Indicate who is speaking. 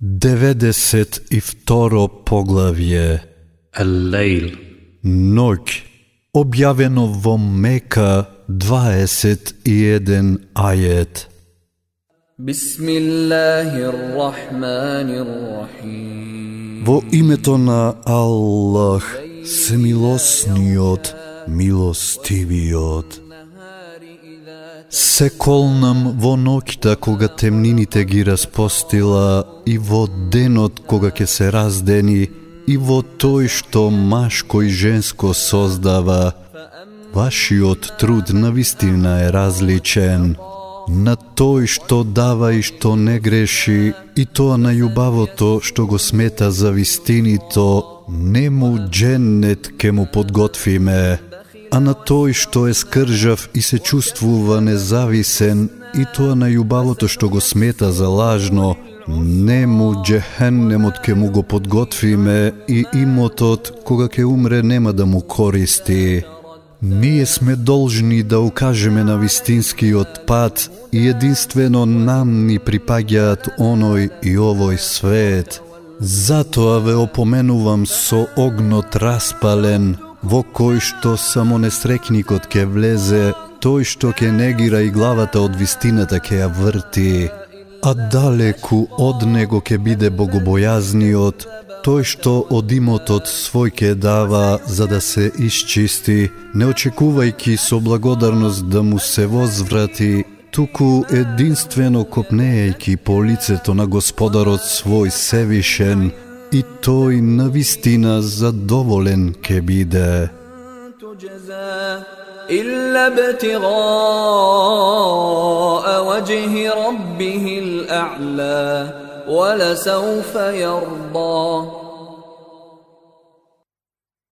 Speaker 1: 92 поглавје.
Speaker 2: Лейл
Speaker 1: Ноќ објавено во Мека 21 ајет.
Speaker 3: Бисмиллахиррахманиррахим
Speaker 1: Во името на Аллах, смилосниот, милостивиот. Се колнам во ноќта кога темнините ги распостила и во денот кога ќе се раздени и во тој што машко и женско создава. Вашиот труд на вистина е различен. На тој што дава и што не греши, и тоа на љубавото што го смета за вистинито, не му дженнет ке му подготвиме а на тој што е скржав и се чувствува независен, и тоа на љубавото што го смета за лажно, не му джехеннемот ке му го подготвиме и имотот кога ке умре нема да му користи. Ние сме должни да укажеме на вистинскиот пат и единствено нам ни припаѓаат оној и овој свет. Затоа ве опоменувам со огнот распален, во кој што само несрекникот ке влезе, тој што ке негира и главата од вистината ке ја врти, а далеку од него ке биде богобојазниот, тој што од имотот свој ке дава за да се исчисти, не очекувајки со благодарност да му се возврати, туку единствено копнејќи по лицето на Господарот свој Севишен, и тој na vistina zadovoljen
Speaker 3: ke إلا ابتغاء وجه ربه الأعلى ولسوف يرضى.